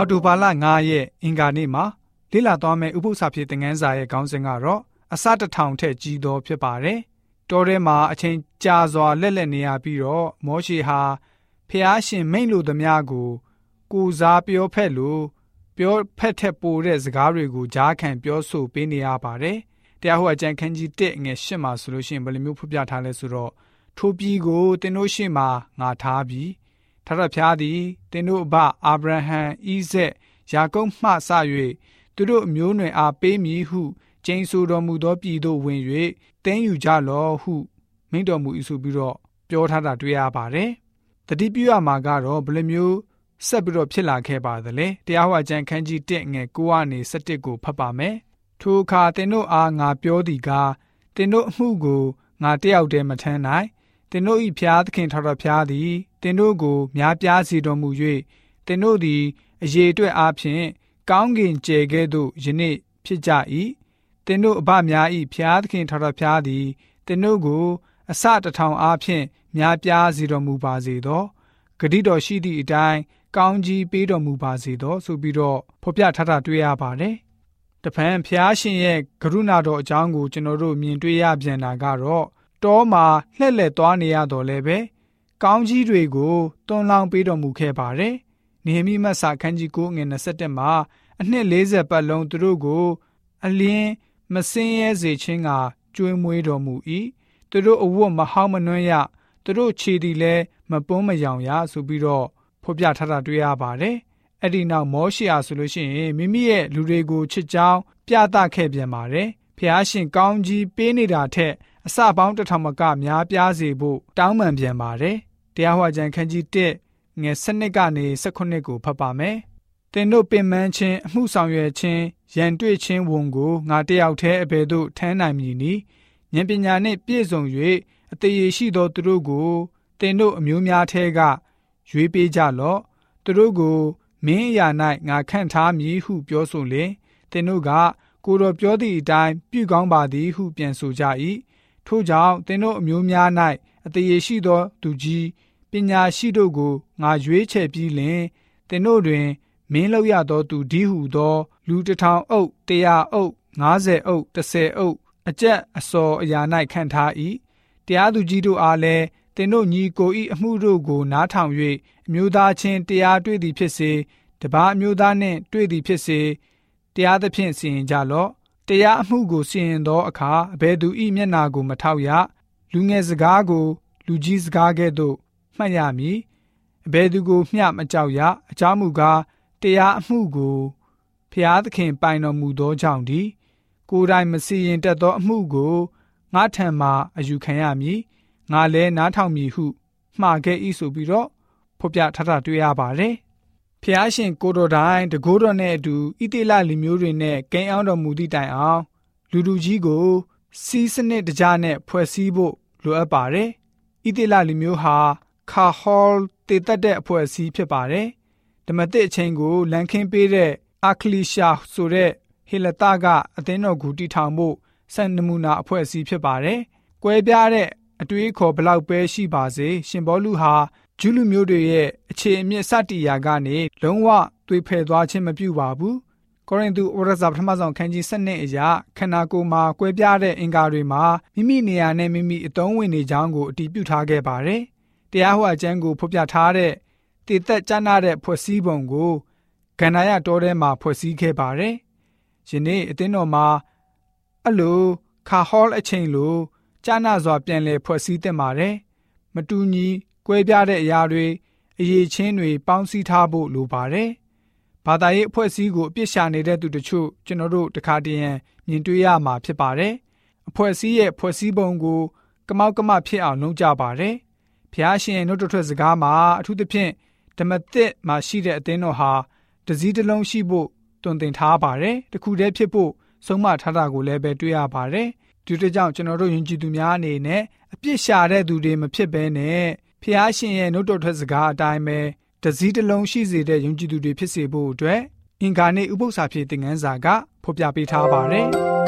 အော်တိုဘာလ9ရက်အင်္ဂါနေ့မှာလေ့လာသွားမယ့်ဥပုသ္စာဖြစ်တဲ့ငန်းစာရဲ့ခေါင်းစဉ်ကတော့အစတထောင်ထက်ကြီးသောဖြစ်ပါတယ်။တောထဲမှာအချိန်ကြာစွာလက်လက်နေရပြီးတော့မောရှေဟာဖျားရှင်မိန့်လိုသမျှကို ကိုစားပြောဖက်လို့ပြောဖက်ထက်ပိုတဲ့စကားတွေကိုကြားခံပြောဆိုပေးနေရပါတယ်။တရားဟောအကျမ်းခန်းကြီး1ငယ်8မှာဆိုလို့ရှိရင်ဘယ်လိုမျိုးဖော်ပြထားလဲဆိုတော့ထိုပြည်ကိုတင်တို့ရှေ့မှာငါထားပြီး ထထဖျားသည်တင်တို့အဘအာဗြဟံဣဇက်ယာကုပ်မှစ၍သူတို့အမျိုးနွယ်အားပေးမည်ဟုကျိန်ဆိုတော်မူသောပြည်သို့ဝင်၍တင်းယူကြလောဟု မိန့်တော်မူ၏ဆိုပြီးတော့ပြောထားတာတွေ့ရပါတယ်။တတိပြုရမှာကတော့ဘယ်လိုမျိုးဆက်ပြီးတော့ဖြစ်လာခဲ့ပါသလဲတရားဟောကျမ်းခန်းကြီး1ငယ်9ကနေ17ကိုဖတ်ပါမယ်။ထိုအခါသင်တို့အားငါပြောသည်ကားသင်တို့အမှုကိုငါတယောက်တည်းမထမ်းနိုင် သင်တို့၏ဖျားသခင်ထော်တော်ဖျားသည်သင်တို့ကိုများပြားစေတော်မူ၍သင်တို့သည်အရေအတွက်အားဖြင့်ကောင်းကင်ကျယ်ကဲ့သို့ယနေ့ဖြစ်ကြ၏သင်တို့အဘများ၏ဖျားသခင်ထော်တော်ဖျားသည်သင်တို့ကို အစတထောင်အားဖြင့်များပြားစေတော်မူပါစေသောဂတိတော်ရှိသည့်အတိုင်းကောင်းကြီးပေးတော်မူပါစေသော ဆိုပြီးတော့ဖော်ပြထားတာတွေ့ရပါတယ်။တဖန်ဖျားရှင်ရဲ့ကရုဏာတော်အကြောင်းကိုကျွန်တော်တို့မြင်တွေ့ရပြန်တာကတော့ တောမှာလှည့်လည်သွားနေရတော့လည်းပဲကောင်းကြီးတွေကိုတွန်းလောင်းပေးတော်မူခဲ့ပါတယ်။နေဟမိမတ်စာခန်းကြီး9ငွေ27မှာအနှစ်40ပတ်လုံးသူတို့ကိုအလင်းမစင်းရဲစေခြင်းကကျွေးမွေးတော်မူ၏။သူတို့အဝတ်မဟောင်းမနှွမ်းရသူတို့ခြေသည်လည်းမပွန်းမယောင်ရဆိုပြီးတော့ဖော်ပြထားတာတွေ့ရပါတယ်။အဲ့ဒီနောက်မောရှေအားဆိုလို့ရှိရင်မိမိရဲ့လူတွေကိုချစ်ကြောင်းပြသခဲ့ပြန်ပါတယ်။ဖျားရှင်ကောင်းကြီးပေးနေတာထက် အစပေါင်းတစ်ထောင်မကများပြားစေဖို့တောင်းပန်ပြန်ပါတယ်။တရားဟောကြံခန်းကြီး1ငယ်7ကနေ18ကိုဖတ်ပါမယ်။တင်တို့ပင်ပန်းခြင်းအမှုဆောင်ရွက်ခြင်းရန်တွေ့ခြင်းဝန်ကိုငါတယောက်တည်းအဘယ်သို့ထမ်းနိုင်မည်နည်းဉာဏ်ပညာနှင့်ပြည့်စုံ၍အသေးရရှိသောသူတို့ကိုတင်တို့အမျိုးများထဲကရွေးပေးကြလော့သူတို့ကိုမင်းအရာ၌ငါခန့်ထားမည်ဟုပြောဆိုလျင်တင်တို့ကကိုတော်ပြောသည့်အတိုင်းပြုကောင်းပါသည်ဟုပြန်ဆိုကြ၏ ထို့ကြောင့်သင်တို့အမျိုးများ၌အသေးရရှိသောသူကြီးပညာရှိတို့ကိုငါရွေးချယ်ပြီးလင်သင်တို့တွင် မင်းလောက်ရသောသူဒီဟုသော လူတစ်ထောင်အုပ်တရာအုပ်90အုပ်30အုပ်အကျက်အစော်အရာ၌ခံထား၏တရားသူကြီးတို့အားလည်းသင်တို့ညီကို၏အမှုတို့ကိုနားထောင်၍အမျိုးသားချင်းတရားတွေ့သည်ဖြစ်စေတပါအမျိုးသားနှင့်တွေ့သည်ဖြစ်စေတရားသဖြင့်စီရင်ကြလော့ တရားအမှုကိုစီရင်သောအခါအဘယ်သူဤမျက်နာကိုမထောက်ရလူငယ်စကားကို လူကြီးစကားကဲ့သို့မှတ်ရမည်အဘယ်သူကိုမျှမကြောက်ရအကြောင်းမူကားတရားအမှုကိုဖျားသခင်ပိုင်တော်မူသောကြောင့်ဒီကိုယ်တိုင်မစီရင်တတ်သောအမှုကိုငါထံမှအယူခံရမည်ငါလည်းနားထောင်မည်ဟုမှာခဲ့၏ဆိုပြီးတော့ဖော်ပြထားတာတွေ့ရပါတယ် ဖျားရှင်ကိုတော်တိုင်တကိုးတော်နဲ့အတူဣတိလလူမျိုးတွေနဲ့ကိန်းအောင်တော်မူသည့်တိုင်အောင် လူလူကြီးကို စီးစနစ်တကြနဲ့ဖွဲ့စည်းဖို့လိုအပ်ပါတယ်။ဣတိလလူမျိုးဟာခါဟောလ်တည်တက်တဲ့အဖွဲ့အစည်းဖြစ်ပါတယ်။ဓမ္မသစ်အချင်းကိုလန်ခင်းပေးတဲ့အာခလီရှာဆိုတဲ့ဟေလတာကအသင်းတော်ကိုတည်ထောင်ဖို့စံနမူနာအဖွဲ့အစည်းဖြစ်ပါတယ်။ကွဲပြားတဲ့အတွေးခေါ်ဘလောက်ပဲရှိပါစေ ရှင်ဘောလူဟာ ဂျူးလူမျိုးတွေရဲ့အခြေအမြစ်စတည်ရာကနေလုံးဝသွေဖယ်သွားခြင်းမပြုပါဘူး။ကောရိန္သုဩရစာပထမဆုံးခန်းကြီး7နှစ်အရာခန္ဓာကိုယ်မှာကွဲပြားတဲ့အင်္ဂါတွေမှာမိမိနေရာနဲ့မိမိအသုံးဝင်နေကြောင်းကိုအတည်ပြုထားခဲ့ပါတယ်။တရားဟောအကျမ်းကိုဖော်ပြထားတဲ့တည်သက်ကျမ်းနာတဲ့ဖွဲ့စည်းပုံကိုကန္နာယတောထဲမှာဖွဲ့စည်းခဲ့ပါတယ်။ယနေ့အသင်းတော်မှာအလိုခါဟောလ်အချိန်လိုကျမ်းနာစွာပြန်လည်ဖွဲ့စည်းသင့်ပါတယ်။မတူညီ ကွဲပြားတဲ့အရာတွေအရေးချင်းတွေပေါင်းစည်းထားဖို့လိုပါတယ်။ဘာသာရေးအဖွဲ့အစည်းကိုအပြစ်ရှာနေတဲ့သူတို့ချို့ကျွန်တော်တို့တခါတည်းရန်မြင်တွေ့ရမှာဖြစ်ပါတယ်။အဖွဲ့အစည်းရဲ့ဖွဲ့စည်းပုံကိုကမောက်ကမဖြစ်အောင်လုပ်ကြပါတယ်။ဖျားရှင်ရဲ့နှုတ်ထွက်စကားမှာအထူးသဖြင့်ဓမ္မသစ်မှာရှိတဲ့အသင်းတော်ဟာတစည်းတစ်လုံးရှိဖို့တွင်တင်ထားပါတယ်။တခုတည်းဖြစ်ဖို့ဆုံးမထားတာကိုလည်းပဲတွေ့ရပါတယ်။ဒီတကြောင့်ကျွန်တော်တို့ယဉ်ကျေးသူများအနေနဲ့အပြစ်ရှာတဲ့သူတွေမဖြစ်ဘဲနဲ့ ဖျားရှင်ရဲ့နှုတ်တော်ထွက်စကားအတိုင်းပဲတစည်းတစ်လုံးရှိစေတဲ့ယုံကြည်သူတွေဖြစ်စေဖို့အတွက်အင်္ဂါနေ့ဥပု္ပ္ပစာဖြစ်တဲ့ငန်းစာကဖော်ပြပေးထားပါတယ်။